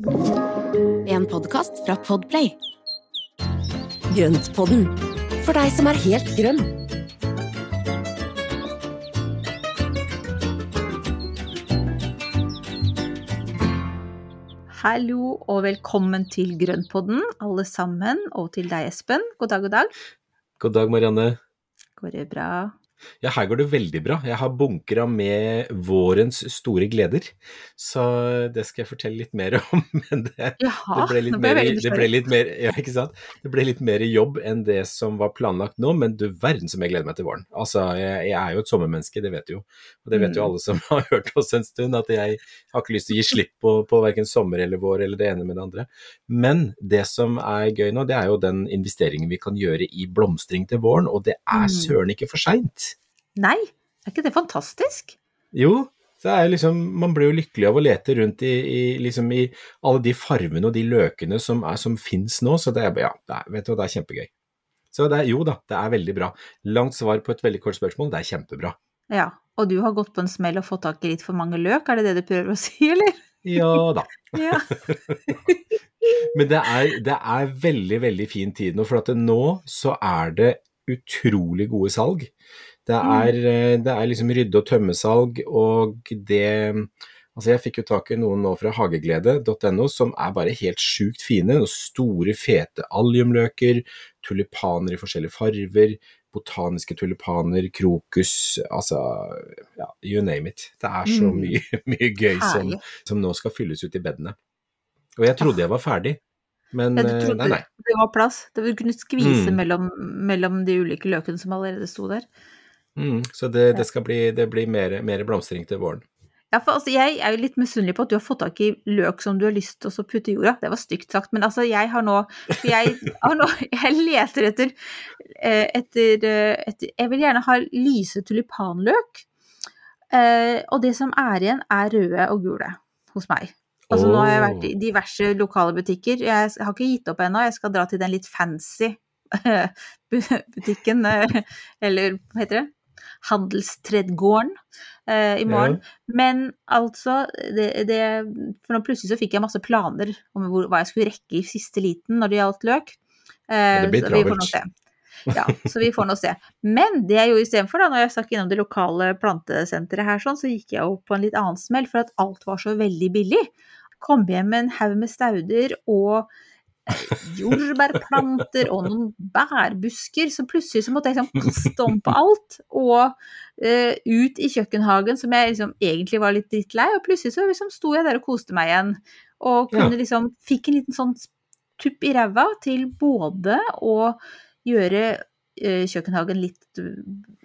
En podkast fra Podplay. Grøntpodden, for deg som er helt grønn. Hallo og velkommen til Grønnpodden, alle sammen, og til deg, Espen. God dag, god dag. God dag, Marianne. Går det bra? Ja, her går det veldig bra. Jeg har bunkra med vårens store gleder, så det skal jeg fortelle litt mer om. Men det, Jaha, det, ble, litt mer, det ble litt mer Ja, ikke sant? Det ble litt mer jobb enn det som var planlagt nå, men du verden som jeg gleder meg til våren. Altså, jeg, jeg er jo et sommermenneske, det vet du jo. Og det vet jo Mm. alle som har hørt oss en stund, at jeg har ikke lyst til å gi slipp på, på verken sommer eller vår eller det ene med det andre. Men det som er gøy nå, det er jo den investeringen vi kan gjøre i blomstring til våren, og det er Mm. søren ikke for seint. Nei, er ikke det fantastisk? Jo, det er liksom, man blir jo lykkelig av å lete rundt i, i, liksom i alle de farvene og de løkene som, er, som finnes nå, så det er, ja, det er, vet du, det er kjempegøy. Så det er, jo da, det er veldig bra. Langt svar på et veldig kort spørsmål, det er kjempebra. Ja, og du har gått på en smell og fått tak i litt for mange løk, er det det du prøver å si, eller? Ja da. Ja. Men det er, det er veldig, veldig fin tid nå, for at nå så er det utrolig gode salg. Det er, eh, det er liksom rydde- og tømmesalg, og det Altså, jeg fikk jo tak i noen nå fra hageglede.no som er bare helt sjukt fine. Noen store, fete alliumløker, tulipaner i forskjellige farver, botaniske tulipaner, krokus, altså ja, you name it. Det er så Mm. mye, mye gøy som, som nå skal fylles ut i bedene. Og jeg trodde jeg var ferdig, men Ja, du eh, trodde nei, nei. det var plass? Du kunne skvise Mm. mellom, mellom de ulike løkene som allerede sto der? Mm, så det, det skal bli, det blir mer, mer blomstring til våren. Ja, for altså, jeg er jo litt misunnelig på at du har fått tak i løk som du har lyst til å putte i jorda. Det var stygt sagt, men altså, jeg har nå Jeg, har nå, jeg leter etter, eh, etter, eh, etter Jeg vil gjerne ha lyse tulipanløk. Eh, og det som er igjen, er røde og gule hos meg. Altså, Nå har jeg vært i diverse lokale butikker. Jeg har ikke gitt opp ennå. Jeg skal dra til den litt fancy butikken, eller hva heter det? Handelstredgården eh, i morgen. Men altså det, det, For nå plutselig så fikk jeg masse planer om hvor, hva jeg skulle rekke i siste liten når det gjaldt løk. Eh, det blir så vi får nå travelt. Ja, så vi får nå se. Men det jeg gjorde istedenfor, da, når jeg stakk innom det lokale plantesenteret her, sånn, så gikk jeg opp på en litt annen smell, for at alt var så veldig billig. Kom hjem med en haug med stauder og jordbærplanter og noen bærbusker, så plutselig så måtte jeg liksom kaste om på alt. Og eh, ut i kjøkkenhagen som jeg liksom egentlig var litt drittlei, og plutselig så liksom sto jeg der og koste meg igjen. Og kunne Ja. liksom Fikk en liten sånn tupp i ræva til både å gjøre eh, kjøkkenhagen litt,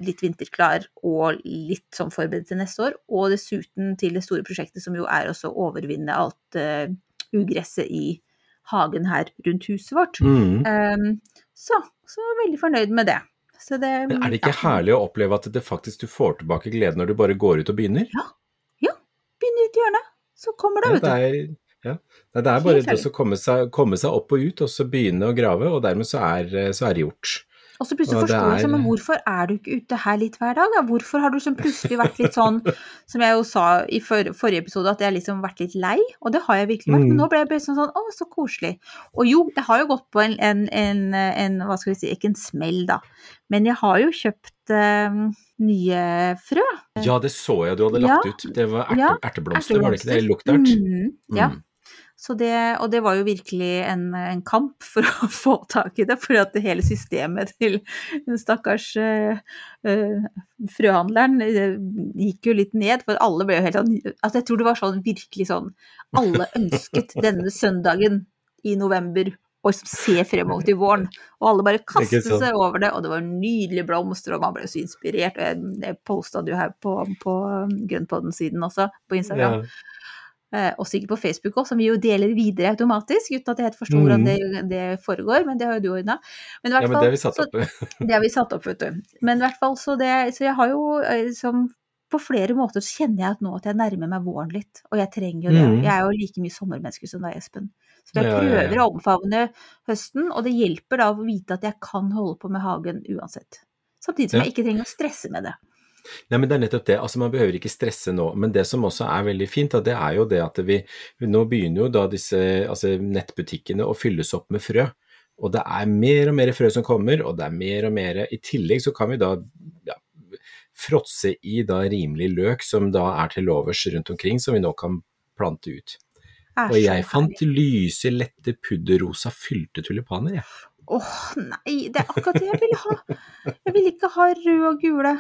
litt vinterklar og litt sånn forberedt til neste år, og dessuten til det store prosjektet som jo er å overvinne alt uh, ugresset i hagen her rundt huset vårt. Mm. Um, så, så veldig fornøyd med det. Så det Men er det ikke ja, herlig å oppleve at det faktisk du får tilbake gleden når du bare går ut og begynner? Ja, Begynn ut i hjørnet, så kommer det, Ja, vet du. ja. Nei, det er bare det å komme seg, komme seg opp og ut, og så begynne å grave, og dermed så er, så er det gjort. Og så plutselig forstår jeg sånn, men er- hvorfor er du ikke ute her litt hver dag? Da? Hvorfor har du sånn plutselig vært litt sånn, som jeg jo sa i for, forrige episode, at jeg har liksom vært litt lei, og det har jeg virkelig vært, men Mm. nå ble jeg bare sånn sånn, å, så koselig. Og jo, jeg har jo gått på en, en, en, en hva skal vi si, ikke en smell da, men jeg har jo kjøpt eh, nye frø. Ja, det så jeg du hadde Ja. lagt ut. Det var erte, Ja, erteblomster, var det ikke det? Luktert. Mm, ja. Mm. Så det, og det var jo virkelig en, en kamp for å få tak i det, for at det hele systemet til den stakkars uh, uh, frøhandleren eh, gikk jo litt ned, for alle ble jo helt sånn altså Jeg tror det var sånn virkelig sånn Alle ønsket denne søndagen i november å liksom se fremover til våren, og alle bare kastet sånn. seg over det, og det var nydelige blomster, og man ble så inspirert, og jeg, jeg posta det jo her på, på Grønnpodden-siden også, på Instagram. Ja. Eh, og sikkert på Facebook òg, som vi jo deler videre automatisk, uten at jeg helt forstår hvordan det, det foregår, men det har jo du ordna. Men ja, men det har vi satt så- opp. det har vi satt opp, vet du. Men i hvert fall så det Så jeg har jo liksom på flere måter så kjenner jeg at nå at jeg nærmer meg våren litt, og jeg trenger jo det. Mhm. Jeg er jo like mye sommermenneske som deg, Espen. Så jeg prøver å omfavne høsten, og det hjelper da å vite at jeg kan holde på med hagen uansett. Samtidig som jeg ikke trenger å stresse med det. Nei, men det er nettopp det. Altså, man behøver ikke stresse nå. Men det som også er veldig fint, da, det er jo det at vi, Nå begynner jo da disse altså, nettbutikkene å fylles opp med frø. Og det er mer og mer frø som kommer, og det er mer og mer I tillegg så kan vi da ja, fråtse i da rimelig løk som da er til overs rundt omkring, som vi nå kan plante ut. Og jeg fant lyse, lette, pudderrosa fylte tulipaner, jeg. Åh, nei, det er akkurat det jeg vil ha. Jeg vil ikke ha røde og gule.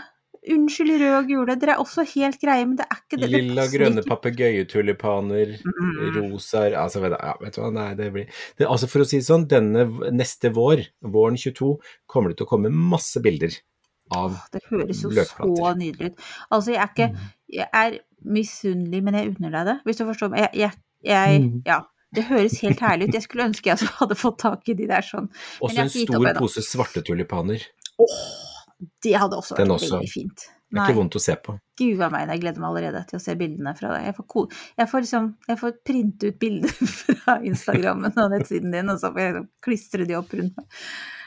Unnskyld, røde og gule. Dere er også helt greie, men det er ikke det. Lilla, det grønne papegøyetulipaner, Mm. rosaer altså, ja, vet du hva, nei, det blir det, Altså, for å si det sånn, denne neste vår, våren 22, kommer det til å komme masse bilder av Det høres jo så nydelig ut. Altså, jeg er ikke Jeg er misunnelig, men jeg unner deg det, hvis du forstår meg. Jeg, jeg, jeg Mm. Ja. Det høres helt herlig ut. Jeg skulle ønske jeg hadde fått tak i de der sånn. Også en stor pose svarte tulipaner. Åh, det hadde også vært også. veldig fint. Det er ikke vondt å se på. Gud a meg, jeg gleder meg allerede til å se bildene fra deg. Jeg får, jeg får liksom Jeg får printe ut bilder fra Instagrammen og nettsiden din, og så får jeg klistre de opp rundt meg.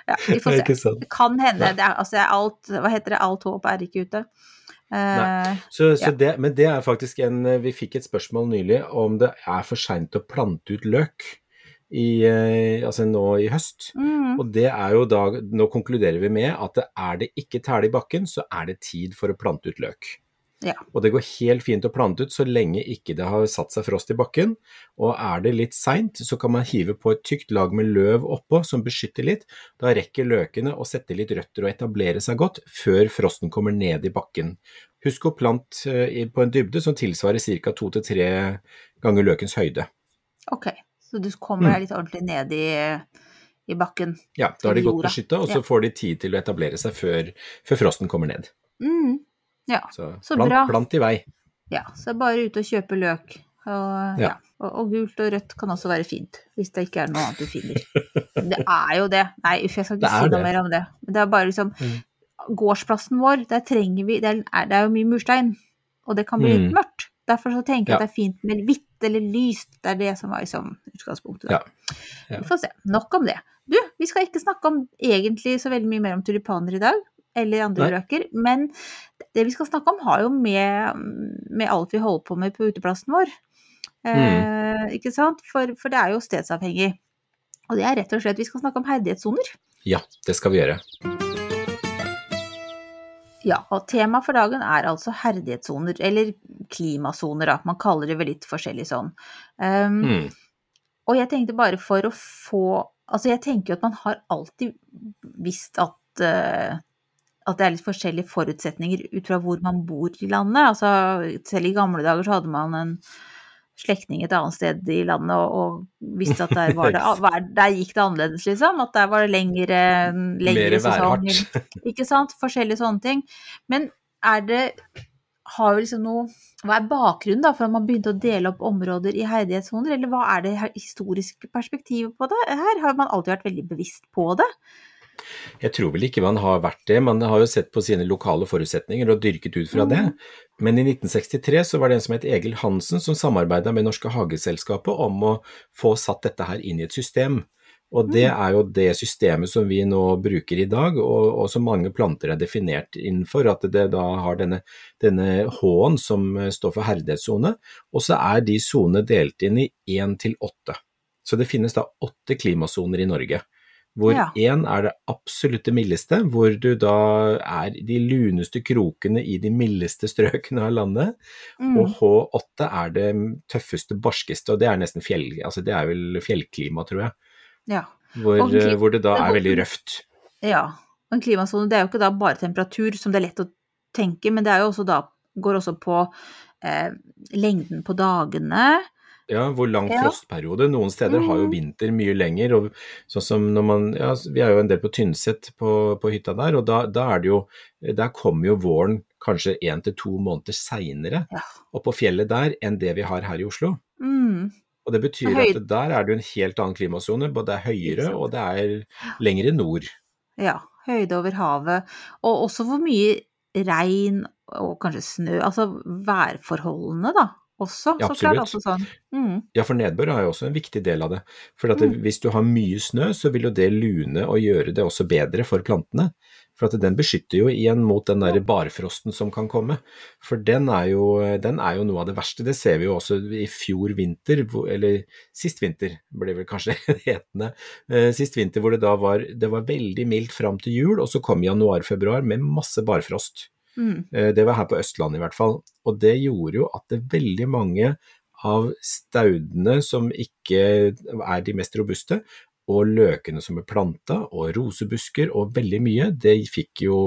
Ja, vi får se. Det kan hende. Det er, altså, alt Hva heter det? Alt håp er ikke ute. Nei. Så, så Ja. det, men det er faktisk en Vi fikk et spørsmål nylig om det er for seint å plante ut løk i, eh, altså nå i høst. mm, Og det er jo da Nå konkluderer vi med at det er det ikke tæle i bakken, så er det tid for å plante ut løk. Ja. Og det går helt fint å plante ut så lenge ikke det har satt seg frost i bakken. Og er det litt seint, så kan man hive på et tykt lag med løv oppå som beskytter litt. Da rekker løkene å sette litt røtter og etablere seg godt før frosten kommer ned i bakken. Husk å plante eh, på en dybde som tilsvarer ca. to til tre ganger løkens høyde. ok, så du kommer Mm. deg litt ordentlig ned i, i bakken. Ja, da er de godt beskytta, og så får de tid til å etablere seg før, før frosten kommer ned. Mm, ja. Så, Så plant, bra. plant i vei. ja. Så bare ut og kjøpe løk. Og, ja. Og, og gult og rødt kan også være fint, hvis det ikke er noe annet du finner. Det er jo det. Nei, uff, jeg skal ikke si noe det. mer om det. Men det er bare liksom Mm. Gårdsplassen vår, der trenger vi Det er, det er jo mye murstein, og det kan bli litt Mm. mørkt. Derfor så tenker jeg Ja. at det er fint med hvitt eller lyst. Det er det som var liksom utgangspunktet. Ja. Ja. Vi får se. Nok om det. Du, vi skal ikke snakke om egentlig så veldig mye mer om tulipaner i dag, eller andre løker, men det vi skal snakke om har jo med, med alt vi holder på med på uteplassen vår. Mm. Eh, ikke sant? For, for det er jo stedsavhengig. Og det er rett og slett Vi skal snakke om herdighetssoner. Ja, det skal vi gjøre. Ja, og temaet for dagen er altså herdighetssoner, eller klimasoner, da. Man kaller det vel litt forskjellig sånn. Um, Mm. Og jeg tenkte bare for å få Altså, jeg tenker jo at man har alltid visst at uh, at det er litt forskjellige forutsetninger ut fra hvor man bor i landet. Altså, selv i gamle dager så hadde man en slektning et annet sted i landet og, og visste at der var det Der gikk det annerledes, liksom. At der var det lengre, lengre sesong. Ikke sant? Forskjellige sånne ting. Men er det har vi liksom noe Hva er bakgrunnen da for at man begynte å dele opp områder i herdighetssoner, eller hva er det historiske perspektivet på det? Her har man alltid vært veldig bevisst på det. Jeg tror vel ikke man har vært det. Man har jo sett på sine lokale forutsetninger og dyrket ut fra det. Men i 1963 så var det en som het Egil Hansen som samarbeida med Norske Hageselskapet om å få satt dette her inn i et system. Og det er jo det systemet som vi nå bruker i dag, og, og som mange planter er definert innenfor. At det da har denne, denne H-en som står for herdighetssone, og så er de sonene delt inn i én til åtte. Så det finnes da åtte klimasoner i Norge. Hvor Ja. er det absolutt det mildeste, hvor du da er i de luneste krokene i de mildeste strøkene av landet. Mm. Og H8 er det tøffeste, barskeste, og det er nesten fjell, altså det er vel fjellklima, tror jeg. Ja. Hvor, hvor det da er veldig røft. ja. Og en klimasone det er jo ikke da bare temperatur, som det er lett å tenke, men det er jo også da går også på eh, lengden på dagene. Ja, hvor lang Ja. frostperiode. Noen steder har jo Mm. vinter mye lenger. og sånn som når man, ja, Vi er jo en del på Tynset på, på hytta der, og da, da er det jo Der kommer jo våren kanskje én til to måneder seinere Ja. oppå fjellet der enn det vi har her i Oslo. Mm. Og det betyr Høy- at der er det jo en helt annen klimasone. Både det er høyere og det er lengre nord. Ja. Høyde over havet. Og også hvor mye regn og kanskje snø Altså værforholdene, da. Også, Ja, så klart. Altså sånn. Mm. Ja, for nedbør er jo også en viktig del av det. For det, Mm. hvis du har mye snø, så vil jo det lune og gjøre det også bedre for plantene. For den beskytter jo igjen mot den der barfrosten som kan komme. For den er, jo, den er jo noe av det verste. Det ser vi jo også i fjor vinter, eller sist vinter ble vel kanskje hetende. Eh, Sist vinter hvor det da var, det var veldig mildt fram til jul, og så kom januar-februar med masse barfrost. Mm. Eh, Det var her på Østlandet i hvert fall. Og det gjorde jo at det veldig mange av staudene som ikke er de mest robuste, og løkene som er planta, og rosebusker og veldig mye, det fikk jo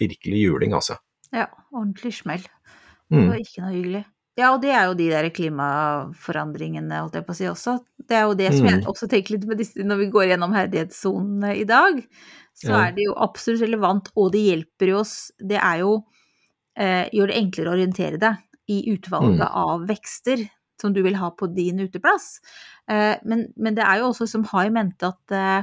virkelig juling, altså. Ja, ordentlig smell. Det var Mm. ikke noe hyggelig. Ja, og det er jo de der klimaforandringene, holdt jeg på å si også. Det er jo det som jeg Mm. også tenker litt med disse, når vi går gjennom herdighetssonene i dag, så er det jo absolutt relevant, og det hjelper jo oss. Det er jo eh, gjør det enklere å orientere deg i utvalget Mm. av vekster som du vil ha på din uteplass. Eh, men, men det er jo også som har i mente at eh,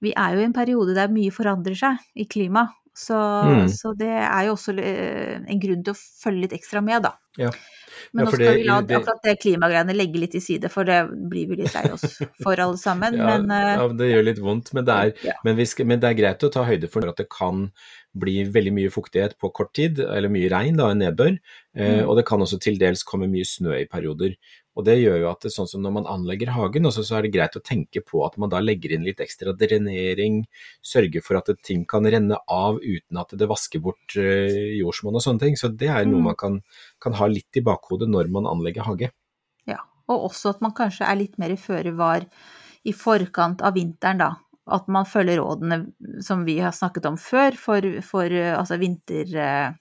vi er jo i en periode der mye forandrer seg i klima. Så, Mm. så det er jo også eh, en grunn til å følge litt ekstra med, da. Ja. Men Ja, nå skal vi la det- akkurat det klimagreiene legge litt til side, for det blir vi litt lei oss for alle sammen. Ja, men eh, ja, det gjør litt vondt, men det, er, men, vi skal, men det er greit å ta høyde for at det kan bli veldig mye fuktighet på kort tid, eller mye regn, da, nedbør. Eh, Mm. og det kan også til dels komme mye snø i perioder. Og det gjør jo at det, sånn som når man anlegger hagen, også, så er det greit å tenke på at man da legger inn litt ekstra drenering, sørger for at ting kan renne av uten at det vasker bort uh, jordsmonn og sånne ting. Så det er noe Mm. man kan, kan ha litt i bakhodet når man anlegger hage. Ja, og også at man kanskje er litt mer føre var i forkant av vinteren, da. At man følger rådene som vi har snakket om før, for, for eh, altså vinter...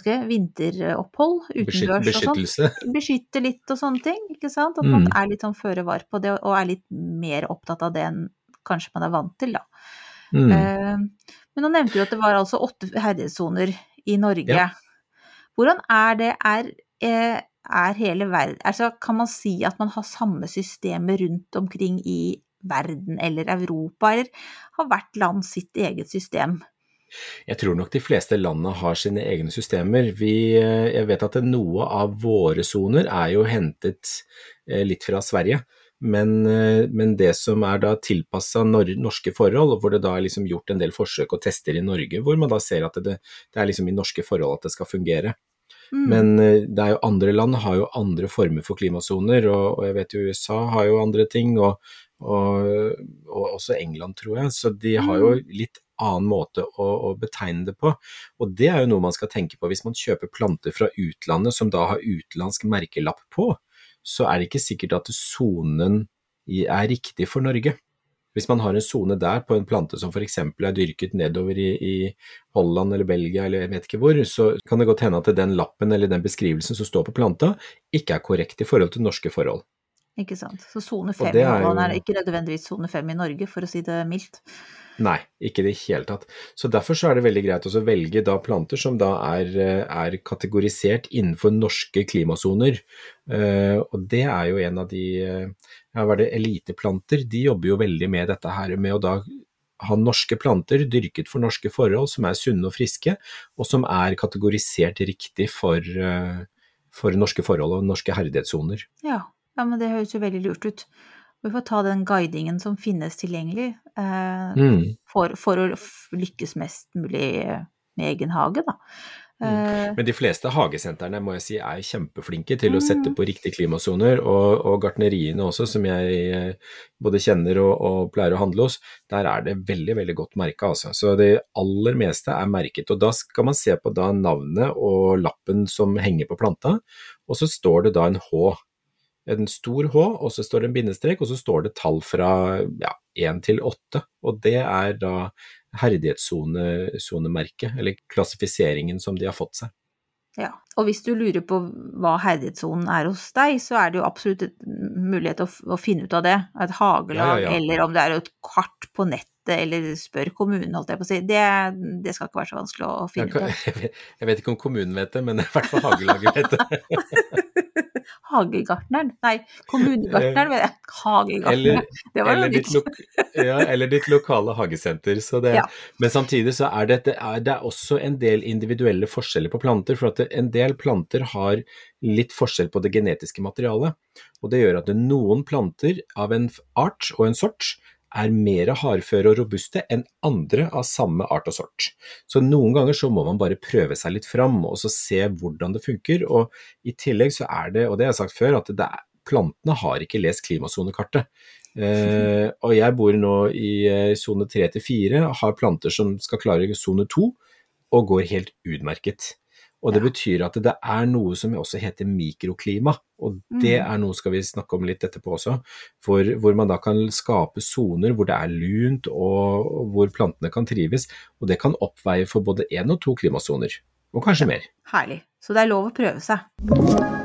jeg Vinteropphold utendørs utendørs og sånn. Beskytte litt og sånne ting, ikke sant. At man Mm. er litt sånn føre var på det, og er litt mer opptatt av det enn kanskje man er vant til, da. Mm. Eh, Men nå nevnte du at det var altså åtte herresoner i Norge. Ja. Hvordan er det er, eh, er hele verden Altså kan man si at man har samme systemer rundt omkring i verden eller Europa, eller har hvert land sitt eget system? Jeg tror nok de fleste landene har sine egne systemer. Vi, eh, jeg vet at noe av våre soner er jo hentet eh, litt fra Sverige. Men, eh, men det som er da tilpassa norske forhold, hvor det da er liksom gjort en del forsøk og tester i Norge, hvor man da ser at det, det er liksom i norske forhold at det skal fungere. Mm. Men det er jo andre land har jo andre former for klimasoner, og, og jeg vet jo USA har jo andre ting, og, og, og også England, tror jeg. Så de har jo litt annen måte å, å betegne det på. Og det er jo noe man skal tenke på hvis man kjøper planter fra utlandet som da har utenlandsk merkelapp på, så er det ikke sikkert at sonen er riktig for Norge. Hvis man har en sone der på en plante som f.eks. er dyrket nedover i, i Holland eller Belgia eller jeg vet ikke hvor, så kan det godt hende at den lappen eller den beskrivelsen som står på planta, ikke er korrekt i forhold til norske forhold. Ikke sant. Så sone fem i er Holland jo- er ikke nødvendigvis sone fem i Norge, for å si det mildt. Nei, ikke i det hele tatt. Så derfor så er det veldig greit å velge da planter som da er, er kategorisert innenfor norske klimasoner. Eh, og det er jo en av de eh, ja, hva er det, eliteplanter, de jobber jo veldig med dette her med å da ha norske planter dyrket for norske forhold som er sunne og friske, og som er kategorisert riktig for, eh, for norske forhold og norske herdighetssoner. Ja. ja, men det høres jo veldig lurt ut. Vi får ta den guidingen som finnes tilgjengelig, eh, Mm. for, for å lykkes mest mulig med egen hage, da. Eh, Men de fleste hagesentrene må jeg si er kjempeflinke til å Mm. sette på riktige klimasoner, og, og gartneriene også, som jeg eh, både kjenner og, og pleier å handle hos, der er det veldig, veldig godt merka. Altså. Så det aller meste er merket. Og da skal man se på da navnet og lappen som henger på planta, og så står det da en H. En stor H, og så står det en bindestrek, og så står det tall fra ja, 1 til 8. Og det er da herdighetssonemerket, eller klassifiseringen som de har fått seg. ja. Og hvis du lurer på hva herdighetssonen er hos deg, så er det jo absolutt en mulighet å, å finne ut av det. Et hagelag, Ja, ja, eller om det er et kart på nettet, eller spør kommunen, holdt jeg på å si. Det, det skal ikke være så vanskelig å finne ut av. jeg vet ikke om kommunen vet det, men i hvert fall hagelaget vet det. Hagegartneren. Nei, kommunegartneren, men jeg. Hagegartneren. Eller, det var eller, ditt lok ja, eller ditt lokale hagesenter. Så det, Ja. Men samtidig så er det, det, er, det er også en del individuelle forskjeller på planter. For at en del planter har litt forskjell på det genetiske materialet. Og det gjør at det, noen planter av en art og en sort er mer hardføre og robuste enn andre av samme art og sort. Så noen ganger så må man bare prøve seg litt fram og så se hvordan det funker. Og i tillegg så er det, og det har jeg sagt før, at det er, plantene har ikke lest klimasonekartet. Eh, og jeg bor nå i eh, sone 3 til 4, har planter som skal klare sone 2 og går helt utmerket. Og det Ja. betyr at det er noe som også heter mikroklima, og det Mm. er noe skal vi snakke om litt etterpå også, hvor, hvor man da kan skape soner hvor det er lunt og, og hvor plantene kan trives, og det kan oppveie for både én og to klimasoner, og kanskje mer. Herlig. Så det er lov å prøve seg.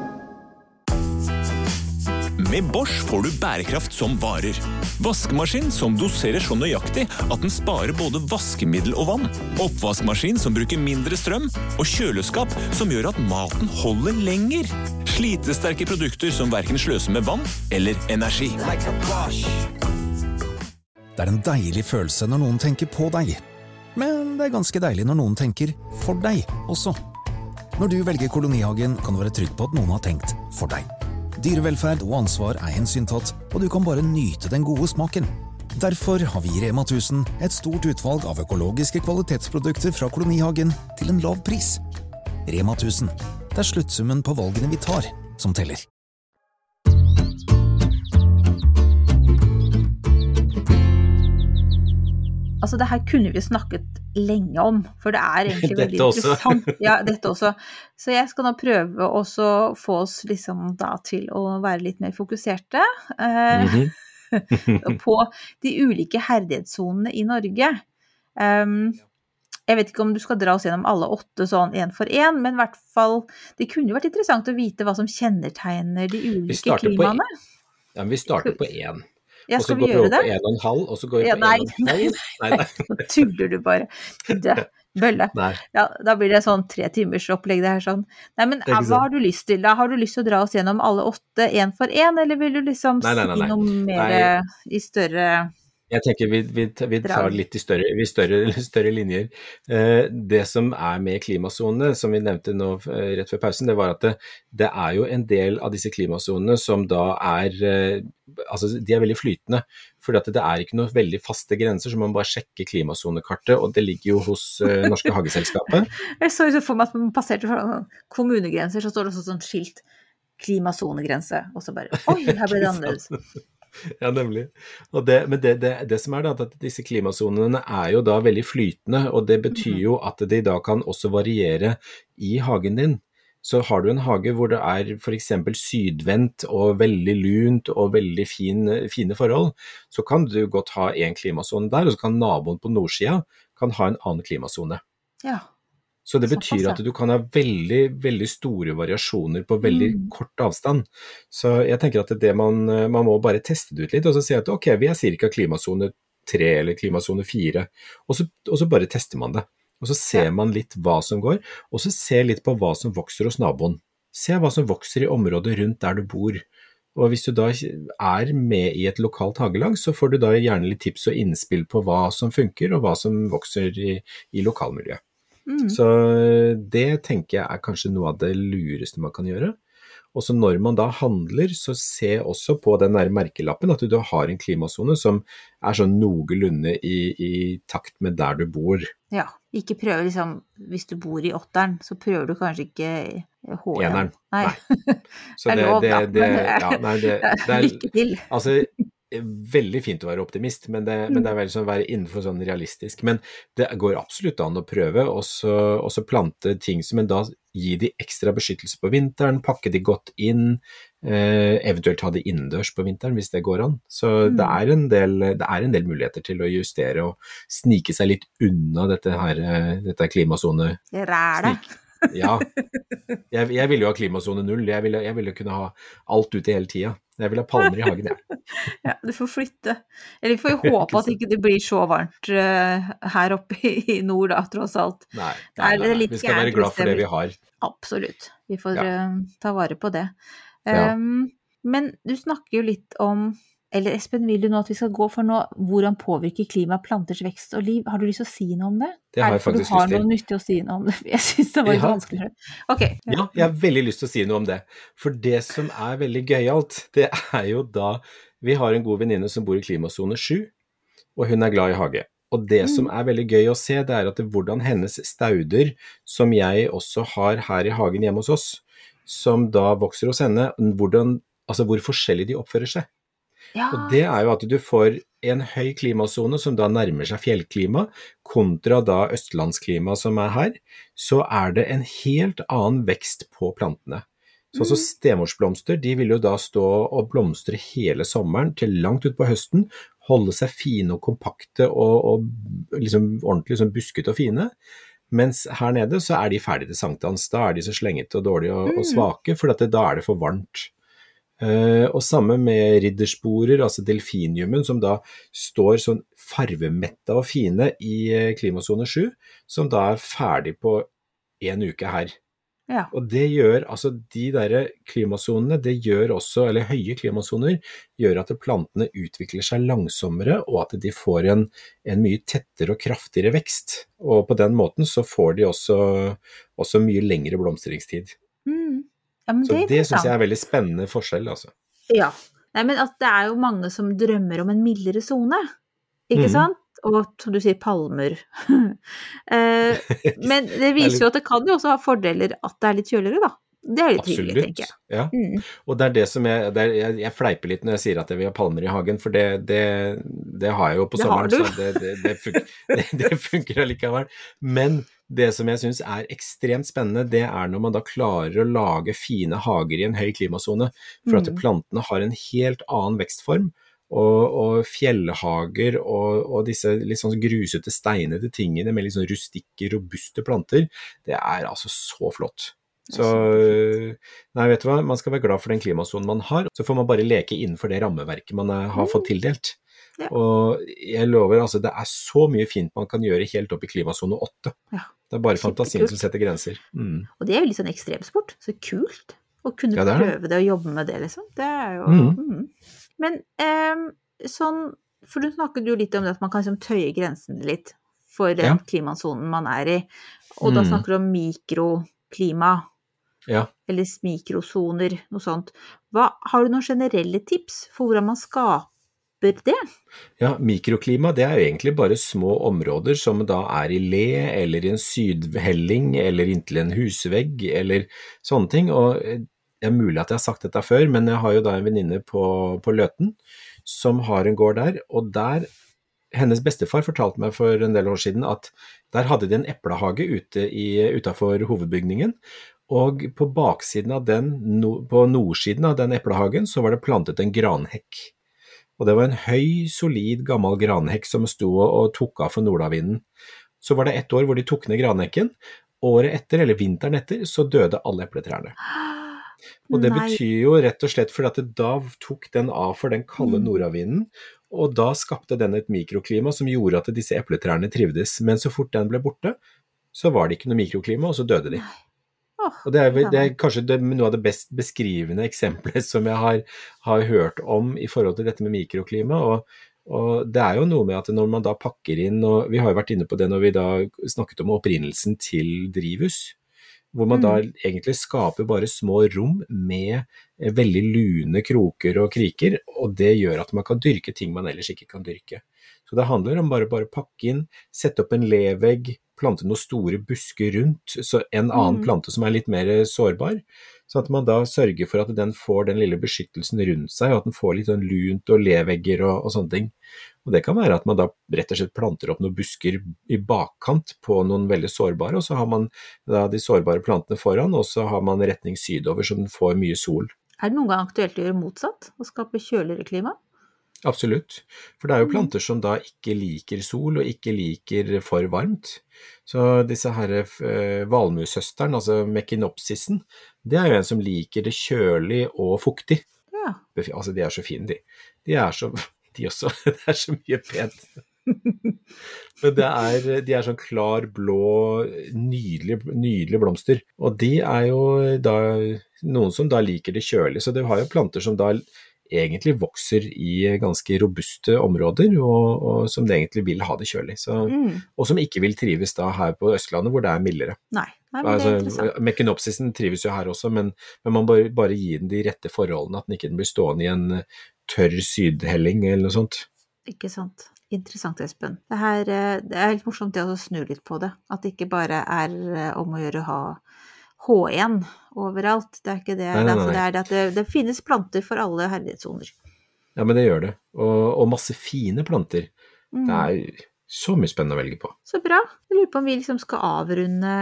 Med Bosch får du bærekraft som varer. Vaskemaskin som doserer så nøyaktig at den sparer både vaskemiddel og vann. Oppvaskmaskin som bruker mindre strøm. Og kjøleskap som gjør at maten holder lenger. Slitesterke produkter som verken sløser med vann eller energi. Det er en deilig følelse når noen tenker på deg. Men det er ganske deilig når noen tenker for deg også. Når du velger kolonihagen, kan du være trygg på at noen har tenkt for deg. Dyrevelferd og ansvar er hensyntatt, og du kan bare nyte den gode smaken. Derfor har vi i Rema 1000 et stort utvalg av økologiske kvalitetsprodukter fra kolonihagen til en lav pris. Rema 1000. Det er sluttsummen på valgene vi tar, som teller. Altså, det her kunne vi snakket lenge om, for det er egentlig veldig interessant. Ja, dette også. Så jeg skal nå prøve å få oss liksom da til å være litt mer fokuserte eh, -hmm. på de ulike herdighetssonene i Norge. Um, jeg vet ikke om du skal dra oss gjennom alle åtte sånn én for én, men i hvert fall Det kunne jo vært interessant å vite hva som kjennetegner de ulike starter på klimaene. Ja, men vi starter på én, Ja, og så skal vi går vi gjøre over det? på en og en halv, og så går vi Ja, på nei, og en halv. Nei, nei. Nå tuller du bare. Det, bølle. Ja, da blir det sånn tre timers opplegg det her sånn. Nei, men Ikke hva har du lyst til da? Har du lyst til å dra oss gjennom alle åtte én for én, eller vil du liksom Nei, nei, nei, si noe mer i større Jeg tenker vi, vi, vi tar litt i større, større, større linjer. Eh, det som er med klimasonene, som vi nevnte nå eh, rett før pausen, det var at det, det er jo en del av disse klimasonene som da er eh, Altså, de er veldig flytende. For det er ikke noen veldig faste grenser, så man bare sjekker klimasonekartet, og det ligger jo hos Norske Hageselskapet. Jeg så for meg at man passerte foran kommunegrenser, så står det også sånn skilt klimasonegrense, og så bare Oi, her ble det annerledes. Ja, nemlig. Det, men det, det, det som er da, at disse klimasonene er jo da veldig flytende, og det betyr jo at de da kan også variere i hagen din. Så har du en hage hvor det er f.eks. sydvendt og veldig lunt og veldig fin, fine forhold, så kan du godt ha én klimasone der, og så kan naboen på nordsida kan ha en annen klimasone. Ja. Så det betyr at du kan ha veldig, veldig store variasjoner på veldig Mm. kort avstand. Så jeg tenker at det man, man må bare teste det ut litt, og så si at ok, vi er ca. klimasone 3 eller klimasone 4, og så, og så bare tester man det. Og så ser man litt hva som går, og så se litt på hva som vokser hos naboen. Se hva som vokser i området rundt der du bor. Og hvis du da er med i et lokalt hagelag, så får du da gjerne litt tips og innspill på hva som funker, og hva som vokser i, i lokalmiljøet. Mm. Så det tenker jeg er kanskje noe av det lureste man kan gjøre. Og så når man da handler, så se også på den der merkelappen at du har en klimasone som er sånn noenlunde i, i takt med der du bor. ja. Ikke prøve liksom Hvis du bor i åtteren, så prøver du kanskje ikke håret. Eneren. Nei. Så Det er lov, da, det, det ja, nei, det, det er, Lykke til. Altså, veldig fint å være optimist, men det, men det er veldig sånn å være innenfor sånn realistisk. Men det går absolutt an å prøve, og så, plante ting som en da gi de ekstra beskyttelse på vinteren, pakke de godt inn, eh, eventuelt ha de innendørs på vinteren hvis det går an. Så Mm. det, er en del, det er en del muligheter til å justere og snike seg litt unna dette her, eh, dette klimasone Ræle. Ja. Jeg, jeg ville jo ha klimasone null. Jeg ville, jeg ville kunne ha alt ute hele tida. Jeg vil ha palmer i hagen, jeg. Ja, du får flytte. Eller vi får jo håpe at ikke det blir så varmt eh, her oppe i, nord, da, tross alt. Nei, Nei, nei, nei, Vi skal være glad for det det vi har. Absolutt. Vi får Ja. eh, ta vare på det. Um, men du snakker jo litt om Eller Espen, vil du nå at vi skal gå for nå hvordan påvirker klima planters vekst og liv? Har du lyst til å si noe om det? Det har jeg faktisk Du har lyst til. noe nyttig å si noe om det. Jeg syns det var litt Ja. vanskelig. Ok. Ja, jeg har veldig lyst til å si noe om det. For det som er veldig gøyalt, det er jo da Vi har en god venninne som bor i klimasone 7, og hun er glad i hage. Og det som er veldig gøy å se, det er at det, hvordan hennes stauder, som jeg også har her i hagen hjemme hos oss, som da vokser hos henne, hvordan, altså hvor forskjellig de oppfører seg. Ja. Og det er jo at du får en høy klimasone som da nærmer seg fjellklima, kontra da østlandsklima som er her, så er det en helt annen vekst på plantene. Så altså stemorsblomster de vil jo da stå og blomstre hele sommeren til langt utpå høsten, holde seg fine og kompakte og, og liksom ordentlig liksom buskete og fine. Mens her nede så er de ferdige til sankthans. Da er de så slengete og dårlige og, og svake, for da er det for varmt. Eh, og samme med riddersporer, altså delfiniumen, som da står sånn farvemetta og fine i eh, klimasone 7, som da er ferdig på en uke her. ja. Og det gjør, altså de der klimasonene, det gjør også, eller høye klimasoner, gjør at plantene utvikler seg langsommere, og at de får en, en mye tettere og kraftigere vekst. Og på den måten så får de også, også mye lengre blomstringstid. Mm. Ja men Så det det syns jeg er veldig spennende forskjell, altså. Ja. Nei, men at det er jo mange som drømmer om en mildere sone, ikke mm. sant? Og som du sier, palmer. eh, men det viser jo at det kan jo også ha fordeler at det er litt kjøligere, da. Det er litt hyggelig, tenker jeg. Ja. Mm. Og det er det som jeg, det er, jeg Jeg fleiper litt når jeg sier at jeg vil ha palmer i hagen, for det, det, det har jeg jo på sommeren, du. så det, det, det, funker, det funker allikevel. Men det som jeg syns er ekstremt spennende, det er når man da klarer å lage fine hager i en høy klimasone. For at Mm. plantene har en helt annen vekstform. Og, og fjellhager og, og disse litt sånn grusete, steinete tingene med litt sånn rustikke, robuste planter, det er altså så flott. Så Nei, vet du hva, man skal være glad for den klimasonen man har. Så får man bare leke innenfor det rammeverket man eh, har fått tildelt. Mm. Ja. Og jeg lover, altså, det er så mye fint man kan gjøre helt opp i klimasone åtte. Ja. Det er bare fantasien Kjempekult. som setter grenser. Mm. Og det er jo litt sånn ekstremsport. Så kult å kunne Ja, det det. prøve det og jobbe med det, liksom. Det er jo mm. mm. Men em, sånn For du snakket jo litt om det at man kan liksom tøye grensene litt for den Ja. klimasonen man er i. Og da Mm. snakker du om mikroklima, Ja. eller mikrosoner, noe sånt. Hva, har du noen generelle tips for hvordan man skaper det? Ja, mikroklima det er jo egentlig bare små områder som da er i le, eller i en sydhelling, eller inntil en husvegg, eller sånne ting. Og eh, det er mulig at jeg har sagt dette før, men jeg har jo da en venninne på, på Løten som har en gård der, og der hennes bestefar fortalte meg for en del år siden at der hadde de en eplehage ute utafor hovedbygningen, og på baksiden av den, no, på nordsiden av den eplehagen, så var det plantet en granhekk. Og det var en høy, solid, gammel granhekk som sto og, tok av for nordavinden. Så var det ett år hvor de tok ned granhekken. Året etter, eller vinteren etter, så døde alle epletrærne. Og det Nei. betyr jo rett og slett fordi at da tok den av for den kalde Mm. nordavinden, og da skapte den et mikroklima som gjorde at disse epletrærne trivdes. Men så fort den ble borte, så var det ikke noe mikroklima, og så døde de. Åh, Og det er, vel- det er kanskje det, noe av det best beskrivende eksempelet som jeg har, har hørt om i forhold til dette med mikroklima. Og, og det er jo noe med at når man da pakker inn, og vi har jo vært inne på det når vi da snakket om opprinnelsen til drivhus, hvor man da egentlig skaper bare små rom med eh, veldig lune kroker og kriker, og det gjør at man kan dyrke ting man ellers ikke kan dyrke. Så det handler om bare å pakke inn, sette opp en levegg, plante noen store busker rundt, så en annen Mm. plante som er litt mer sårbar, så at man da sørger for at den får den lille beskyttelsen rundt seg, og at den får litt sånn lunt og levegger og, og sånne ting. Og det kan være at man da rett og slett planter opp noen busker i bakkant på noen veldig sårbare, og så har man da de sårbare plantene foran, og så har man retning sydover så den får mye sol. Er det noen gang aktuelt å gjøre motsatt? Å skape kjøligere klima? Absolutt. For det er jo Mm. planter som da ikke liker sol og ikke liker for varmt. Så disse her eh, valmuesøsteren, altså mekinopsisen, det er jo en som liker det kjølig og fuktig. Ja. Altså, de er så fine, de. De er så De også. Det er så mye pent. Men det er, de er sånn klar blå, nydelige, nydelige blomster. Og de er jo da noen som da liker det kjølig. Så du har jo planter som da egentlig vokser i ganske robuste områder, og, og som egentlig vil ha det kjølig. Så, Mm. og som ikke vil trives da her på Østlandet, hvor det er mildere. Nei, nei, men det er Altså, interessant. Mekinopsisen trives jo her også, men, men man bør bare gi den de rette forholdene, at den ikke blir stående i en tørr sydhelling eller noe sånt. Ikke sant. Interessant, Espen. Det, her, eh, det er helt morsomt det å snu litt på det. At det ikke bare er eh, om å gjøre å ha H1 overalt. Det er ikke det. Nei, nei, nei. det er det at det, det finnes planter for alle herlighetssoner. Ja, men det gjør det. Og, og masse fine planter. Mm. Det er så mye spennende å velge på. Så bra. Jeg lurer på om vi liksom skal avrunde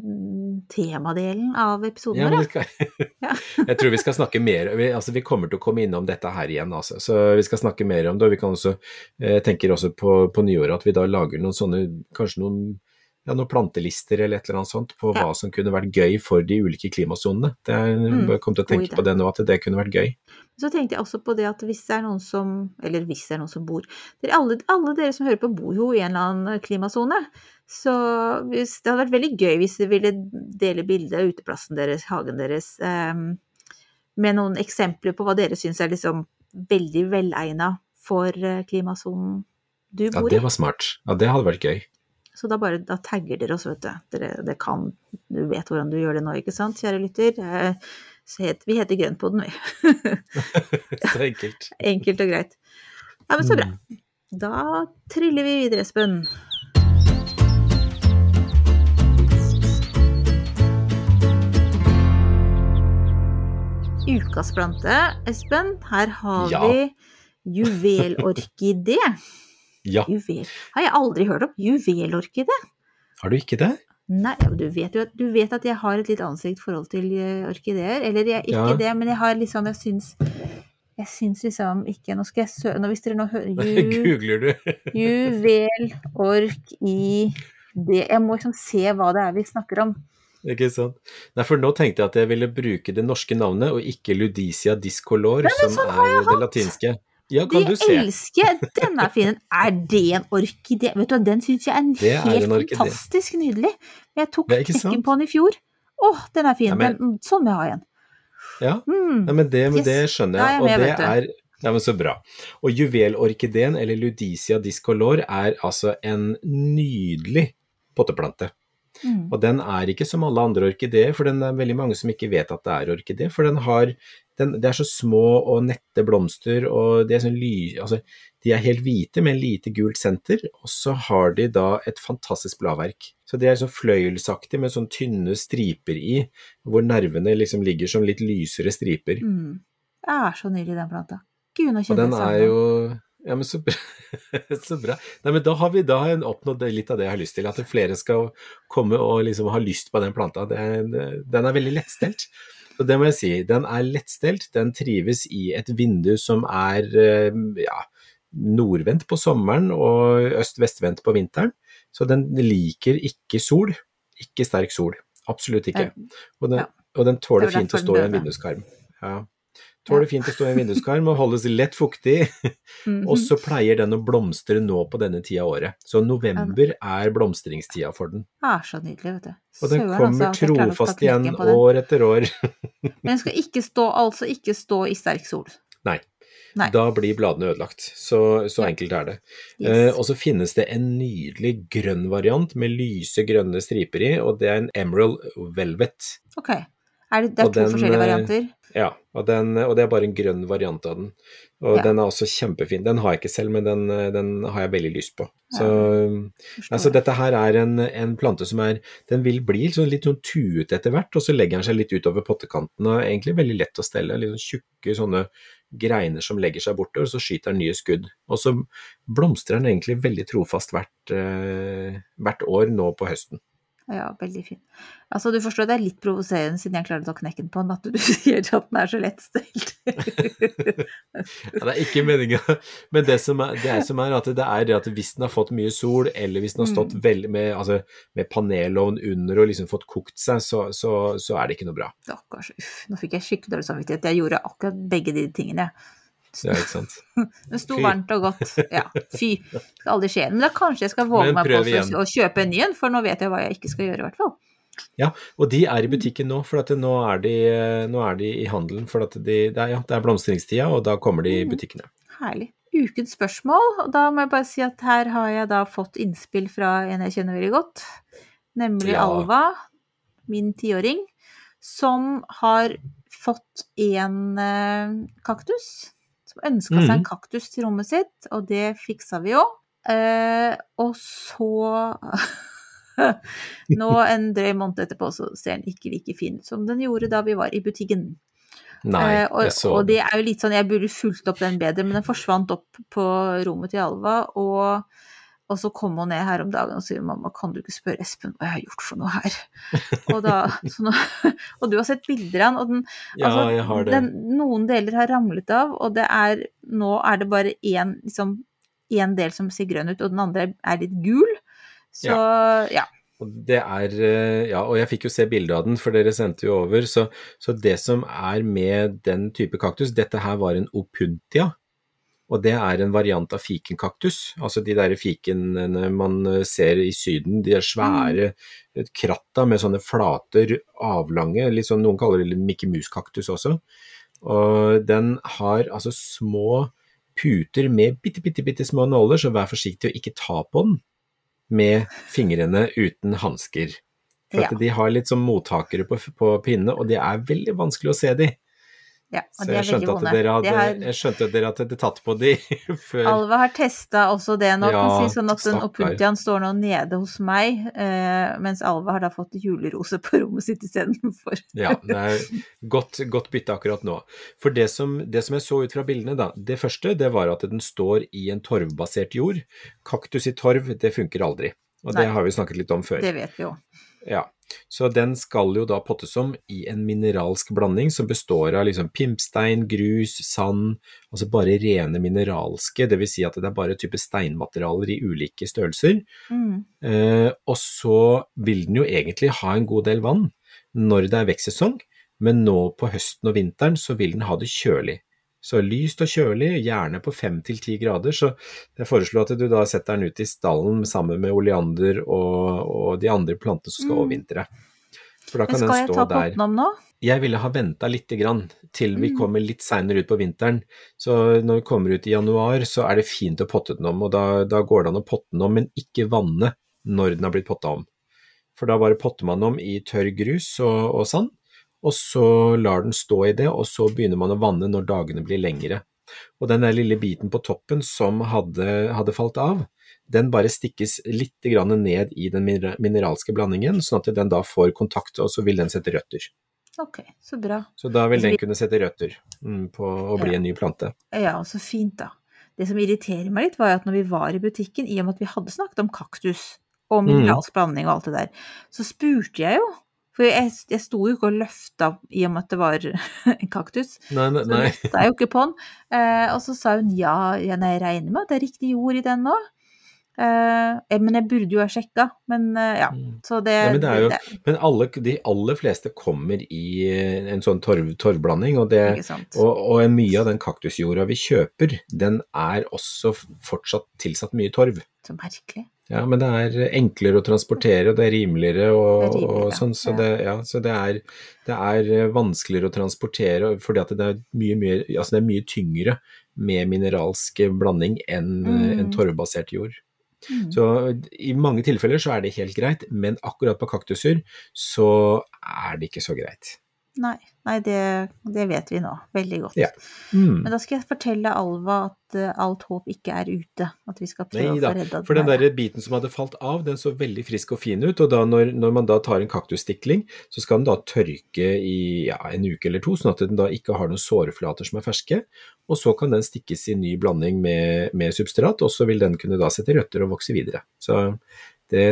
mm, temadelen av episoden Ja, vår. Ja. jeg tror vi skal snakke mer vi, altså, vi kommer til å komme innom dette her igjen, altså. så vi skal snakke mer om det. og Vi kan også, eh, tenker også på, på nyåret at vi da lager noen sånne, kanskje noen, ja, noen plantelister eller et eller annet sånt på Ja. hva som kunne vært gøy for de ulike klimasonene. Det er, Mm, jeg kom til å tenke på det nå, at det kunne vært gøy. Så tenkte jeg også på det at hvis det er noen som Eller hvis det er noen som bor dere, alle, alle dere som hører på, bor jo i en eller annen klimasone. Så hvis, det hadde vært veldig gøy hvis dere ville dele bilde av uteplassen deres, hagen deres, eh, med noen eksempler på hva dere syns er liksom veldig velegna for eh, klimasonen du bor i. Ja, det var smart. Ja, det hadde vært gøy. Så da bare da tagger dere oss, vet du. Dere, det kan, du vet hvordan du gjør det nå, ikke sant, kjære lytter. Eh, Så het, vi heter Grønnpodden, vi. Så enkelt. Enkelt og greit. Ja, men så bra. Mm. Da triller vi videre, Espen. Ukas plante, Espen. Her har Ja. vi juvelorkidé. Ja, Juvel. Har jeg aldri hørt om. Juvelorkidé? har du ikke det? Nei, du vet jo du vet at jeg har et litt ansikt forhold til eh, orkideer. Eller jeg, ikke Ja. det, men jeg har liksom Jeg syns jeg syns liksom ikke Nå skal jeg søke Hvis dere nå hører ju, Googler du? Juvelork i det Jeg må liksom se hva det er vi snakker om. Ikke sant? Nei, for nå tenkte jeg at jeg ville bruke det norske navnet, og ikke Ludicia discolor, som sånn er det latinske. Ja, kan de du se. elsker denne Den er det en orkidé? Vet du hva, den syns jeg er er helt en fantastisk nydelig. Jeg tok Det knekken på den i fjor. Åh, den er fin. Ja, men- den, sånn vil jeg ha igjen. Ja, Mm. ja men det, yes. det skjønner er jeg, og det er ja, men Så bra. Og juvelorkideen, eller Ludicia discolor, er altså en nydelig potteplante. Mm. Og den er ikke som alle andre orkideer, for den er veldig mange som ikke vet at det er orkidé. For den har den, Det er så små og nette blomster, og de er, sånn ly, altså, de er helt hvite med en lite gult senter, og så har de da et fantastisk bladverk. Så de er sånn fløyelsaktige med sånn tynne striper i, hvor nervene liksom ligger som litt lysere striper. Mm. Det er så nydelig, den planta. Gud, nå Og kjenner den er jo Ja, men så bra. så bra. Nei, men da har vi da jeg oppnådd litt av det jeg har lyst til. At flere skal komme og liksom ha lyst på den planta. Er- den er veldig lettstelt. Så det må jeg si. Den er lettstelt. Den trives i et vindu som er eh, ja, nordvendt på sommeren og øst-vestvendt på vinteren. Så den liker ikke sol. Ikke sterk sol. Absolutt ikke. Og den, og den tåler fint å stå i en vinduskarm. Ja. Tåler fint å stå i en vinduskarm og holdes lett fuktig. Mhm. Og så pleier den å blomstre nå på denne tida av året. Så november er blomstringstida for den. Det er så nydelig, vet du. Og den Søren, kommer altså, trofast igjen år etter år. Men den skal ikke stå, altså ikke stå i sterk sol. Nei. Nei. Da blir bladene ødelagt. Så, så enkelt er det. Yes. Eh, og så finnes det en nydelig grønn variant med lyse grønne striper i, og det er en Emerald Velvet. Ok. Er det, det er Og to den, forskjellige eh, varianter? Ja, og, den, og det er bare en grønn variant av den. Og Ja. den er også kjempefin. Den har jeg ikke selv, men den, den har jeg veldig lyst på. Så Altså, dette her er en, en plante som er Den vil bli liksom litt sånn tuete etter hvert, og så legger den seg litt utover pottekanten. er Egentlig veldig lett å stelle. Litt sånn tjukke sånne greiner som legger seg bortover, og så skyter den nye skudd. Og så blomstrer den egentlig veldig trofast hvert, eh, hvert år nå på høsten. Ja, veldig fin. Altså, du forstår, det er litt provoserende siden jeg klarte å ta knekken på den, at du sier at den er så lettstelt. Ja, det er ikke meninga, men det som, er, det som er at det er det at hvis den har fått mye sol, eller hvis den har stått vel, med, altså, med panelovn under og liksom fått kokt seg, så, så, så er det ikke noe bra. Stakkars, uff. Nå fikk jeg skikkelig dårlig samvittighet. Jeg gjorde akkurat begge de tingene. Ja, ikke sant. Det sto varmt og godt. Ja, fy. Det aldri skje. Men da kanskje jeg skal våge meg på å- kjøpe en ny en, for nå vet jeg hva jeg ikke skal gjøre, i hvert fall. Ja, og de er i butikken nå, for nå, er de, nå er de i handelen. For de, det, er, ja, det er blomstringstida, og da kommer de i butikkene. Herlig. Ukens spørsmål, og da må jeg bare si at her har jeg da fått innspill fra en jeg kjenner veldig godt, nemlig Ja. Alva, min tiåring, som har fått en eh, kaktus, som ønska seg en Mhm. kaktus til rommet sitt, og det fiksa vi jo. Eh, og så Nå en drøy måned etterpå så ser den ikke like fin ut som den gjorde da vi var i butikken. Nei, Eh, og, og det er jo litt sånn, jeg burde fulgt opp den bedre, men den forsvant opp på rommet til Alva, og, og så kom hun ned her om dagen og sier mamma, kan du ikke spørre Espen hva jeg har gjort for noe her? Og, da, så nå, og du har sett bilder av den, og den, Ja, altså, den, noen deler har ramlet av, og det er, nå er det bare én, liksom, én del som ser grønn ut, og den andre er litt gul. Så ja. Og det er eh, Ja, og jeg fikk jo se bilde av den, for dere sendte jo over. Så, så det som er med den type kaktus Dette her var en opuntia. Og det er en variant av fikenkaktus. Altså de der fikenene man eh, ser i Syden. De er svære Mm. kratta med sånne flater, avlange. Litt sånn, noen kaller det Mickey Mouse-kaktus også. Og den har altså små puter med bitte, bitte, bitte små nåler, så vær forsiktig og ikke ta på den med fingrene uten hansker. For Ja. de har litt sånn mottakere på, på pinne, og det er veldig vanskelig å se de. Ja og de er veldig vonde. hadde, har- jeg skjønte at dere hadde tatt på de før. Alva har testa også det nå, kan Ja, si, sånn at den Opuntian står nå nede hos meg, eh, mens Alva har da fått julerose på rommet sitt istedenfor. Ja, det er godt, godt bytte akkurat nå. For det som, det som jeg så ut fra bildene, da, det første det var at den står i en torvbasert jord. Kaktus i torv, det funker aldri. Og det har vi snakket litt om før. Det vet vi jo. Ja, så den skal jo da pottes om i en mineralsk blanding som består av liksom pimpstein, grus, sand, altså bare rene mineralske, det vil si at det er bare type steinmaterialer i ulike størrelser. Mm. Eh, og så vil den jo egentlig ha en god del vann når det er vekstsesong, men nå på høsten og vinteren så vil den ha det kjølig. Så lyst og kjølig, gjerne på fem til ti grader. Så jeg foreslår at du da setter den ut i stallen sammen med oleander og, og de andre plantene som skal Mm. overvintre. For da Men der. skal jeg ta potten om nå? Jeg ville ha venta lite grann til vi Mm. kommer litt seinere ut på vinteren. Så når vi kommer ut i januar, så er det fint å potte den om, og da, da går det an å potte den om, men ikke vanne når den har blitt potta om. For da bare potter man om i tørr grus og, og sand, og så lar den stå i det, og så begynner man å vanne når dagene blir lengre. Og den der lille biten på toppen som hadde, hadde falt av, den bare stikkes litt grann ned i den mineralske blandingen, sånn at den da får kontakt, og så vil den sette røtter. Ok, så bra. Så da vil den kunne sette røtter mm, på å bli Ja. en ny plante. Ja, så fint, da. Det som irriterer meg litt, var at når vi var i butikken, i og med at vi hadde snakket om kaktus og Mm. mineralsk blanding og alt det der, så spurte jeg jo. For jeg, jeg sto jo ikke og løfta i og med at det var en kaktus. Nei, nei, nei. Så løfta jeg jo ikke på den. Eh, og så sa hun ja, jeg regner med at det er riktig jord i den nå. Eh, eh, men jeg burde jo ha sjekka, men eh, ja. Mm. Så det, Ja, men det jo- Men alle, de aller fleste kommer i en sånn torv, torvblanding, og, det, og, og mye av den kaktusjorda vi kjøper, den er også fortsatt tilsatt mye torv. Så merkelig. Ja, men det er enklere å transportere, og det er rimeligere og, Det er rimeligere, og sånn, så, ja. det, ja, så det, er, det er eh, vanskeligere å transportere, fordi at det er mye, mye, altså det er mye tyngre med mineralsk blanding enn Mm. en torvbasert jord. Mm. Så i mange tilfeller så er det helt greit, men akkurat på kaktuser så er det ikke så greit. Nei, nei det, det vet vi nå veldig godt. Ja. Mm. Men da skal jeg fortelle Alva at uh, alt håp ikke er ute. At vi skal prøve Nei å få redda for den der biten som hadde falt av, den så veldig frisk og fin ut, og da når, når man da tar en kaktusstikling, så skal den da tørke i ja, en uke eller to, sånn at den da ikke har noen såreflater som er ferske, og så kan den stikkes i ny blanding med, med substrat, og så vil den kunne da sette røtter og vokse videre. Så det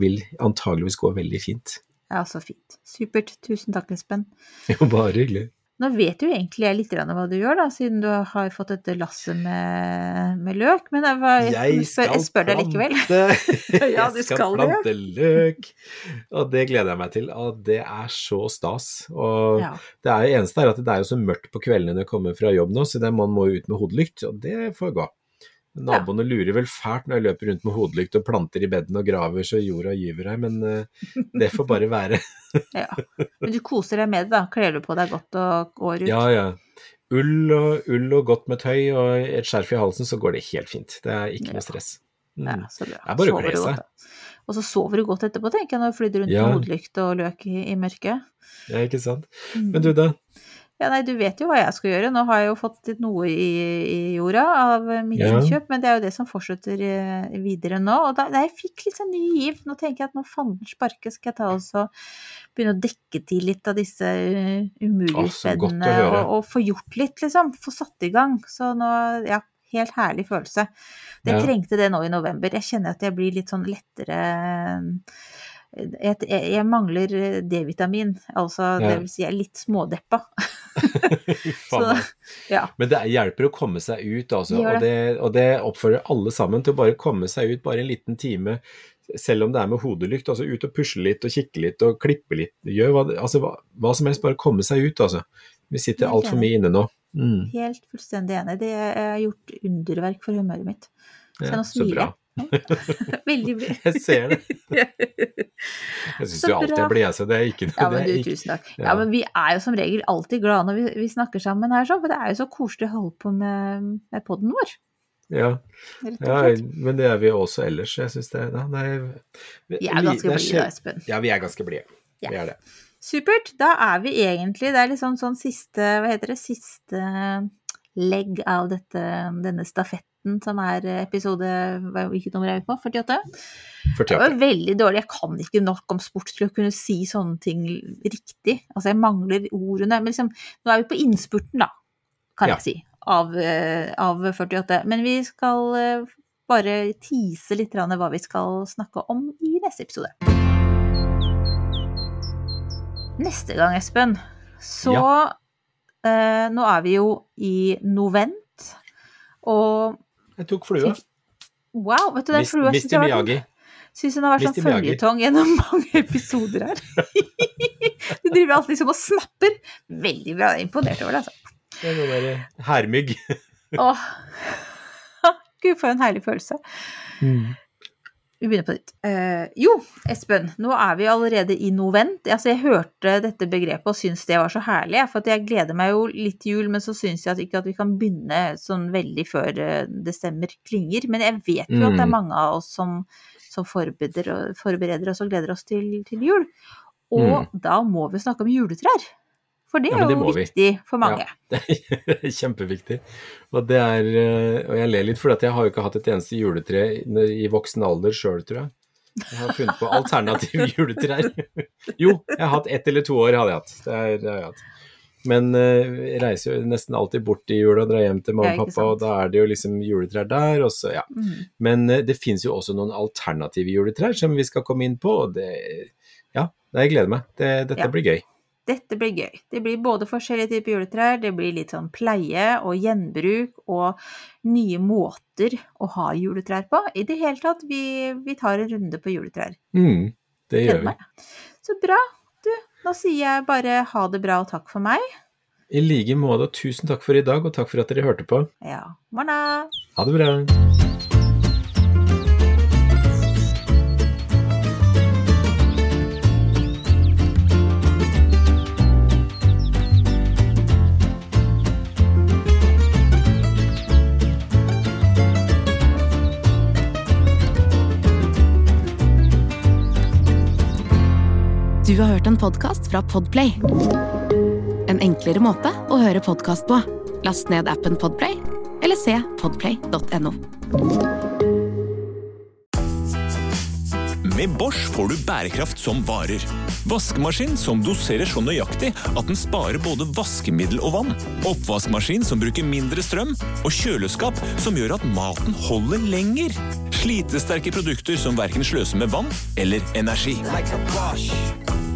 vil antageligvis gå veldig fint. Ja, så fint. Supert. Tusen takk, Espen. Jo, bare hyggelig. Nå vet jo egentlig jeg litt hva du gjør, da, siden du har fått dette lasset med, med løk. Men jeg, var, Jeg spør, jeg spør deg likevel. Ja, Jeg skal skal det. plante løk, og det gleder jeg meg til. Og det er så stas. Og Ja. det er jo eneste er at det er jo så mørkt på kveldene når jeg kommer fra jobb nå, så det, man må jo ut med hodelykt, og det får gå. Naboene lurer vel fælt når jeg løper rundt med hodelykt og planter i bedden og graver så jorda gyver her, men eh, det får bare være. Ja. Men du koser deg med det, da. Kler du på deg godt og går ut? Ja, ja. Ull og, ull og godt med tøy og et skjerf i halsen, så går det helt fint. Det er ikke Ja. noe stress. Mm. Ja, så bra. Det er bare å kle seg. Og så sover du godt etterpå, tenker jeg, når du flyr rundt Ja. med hodelykt og løk i, i mørket. Ja, ikke sant. Mm. Men du da? Ja, nei, du vet jo hva jeg skal gjøre. Nå har jeg jo fått litt noe i, i jorda av mitt Ja. innkjøp, men det er jo det som fortsetter eh, videre nå. Og da, da jeg fikk litt sånn ny giv. Nå tenker jeg at nå fanden sparke skal jeg ta og begynne å dekke til litt av disse uh, umulige Å, så godt å spennene høre. og, og få gjort litt, liksom. Få satt i gang. Så nå, ja, helt herlig følelse. Det Ja. trengte det nå i november. Jeg kjenner at jeg blir litt sånn lettere jeg, jeg, mangler eh, D-vitamin, altså Ja. det vil si jeg er litt smådeppa. Så, ja. Men det hjelper å komme seg ut, altså. Det Og det, og det oppfordrer alle sammen til å bare komme seg ut bare en liten time, selv om det er med hodelykt. Altså ut og pusle litt og kikke litt og klippe litt. Gjør hva, altså, hva, hva som helst, bare komme seg ut, altså. Vi sitter altfor mye inne nå. Mm. Helt fullstendig enig. Det har gjort underverk for humøret mitt. Så Ja, nå smiler jeg. Veldig bra. Jeg ser det. Jeg syns jo alltid jeg blir så det er ikke noe Ja, men du, tusen takk. Ja, men vi er jo som regel alltid glade når vi, vi snakker sammen her, sånn, for det er jo så koselig å holde på med, med podden vår. ja, ja, men det er vi også ellers. Jeg syns det, da, Nei vi, Vi er ganske blide, Espen. Ja, vi er ganske blide. Ja. Vi er det. Supert. Da er vi egentlig Det er liksom sånn siste Hva heter det? Siste legg av dette, denne stafetten som er episode Hvilket nummer er vi på? 48? Det 48. var veldig dårlig. Jeg kan ikke nok om sport til å kunne si sånne ting riktig. Altså, jeg mangler ordene. Men liksom, nå er vi på innspurten, da, kan Ja. jeg si, av, eh, av 48. Men vi skal eh, bare tise litt hva vi skal snakke om i neste episode. Neste gang, Espen, så eh, Nå er vi jo i novent, og Jeg tok flua. wow, vet du den flua synes jeg Mr. har vært- Miyagi. Syns hun har vært sånn føljetong gjennom mange episoder her. Du driver alltid liksom og snapper. Veldig bra. Er imponert over det, altså. Det er noe derre Hermygg. Åh. Gud, for en herlig følelse. Vi begynner på nytt. Eh, jo, Espen, nå er vi allerede i novent. Altså, jeg hørte dette begrepet og syntes det var så herlig. For at jeg gleder meg jo litt til jul, men så syns jeg at ikke at vi kan begynne sånn veldig før det desember klinger. Men jeg vet jo at det er Mm. mange av oss som, som forbereder, forbereder oss og gleder oss til, til jul. Og da må vi snakke om juletrær. For det er ja, det jo viktig vi. for mange. Det er kjempeviktig. Og, det er, eh, og jeg ler litt, for jeg har jo ikke hatt et eneste juletre i voksen alder sjøl, tror jeg. Jeg har funnet på alternative juletrær. Jo, jeg har hatt ett eller to år, hadde jeg hatt. Det, er, det har jeg hatt. Men eh, jeg reiser jo nesten alltid bort i jula og drar hjem til mamma og pappa, og da er det jo liksom juletrær der, og så ja. Mm. Men eh, det fins jo også noen alternative juletrær som vi skal komme inn på, og det Ja, jeg gleder meg. Det, dette Ja. blir gøy. Dette blir gøy. Det blir både forskjellige typer juletrær, det blir litt sånn pleie og gjenbruk og nye måter å ha juletrær på. I det hele tatt, vi, vi tar en runde på juletrær. Mm, det gjør vi. Så bra. Du, nå sier jeg bare ha det bra og takk for meg. I like måte, tusen takk for i dag, og takk for at dere hørte på. Ja, morna! Ha det bra. Du har hørt en podkast fra Podplay. En enklere måte å høre podkast på. Last ned appen Podplay, eller se podplay.no. Med Bosch får du bærekraft som varer. Vaskemaskin som doserer så nøyaktig at den sparer både vaskemiddel og vann. Oppvaskmaskin som bruker mindre strøm. Og kjøleskap som gjør at maten holder lenger. Slitesterke produkter som verken sløser med vann eller energi. Like.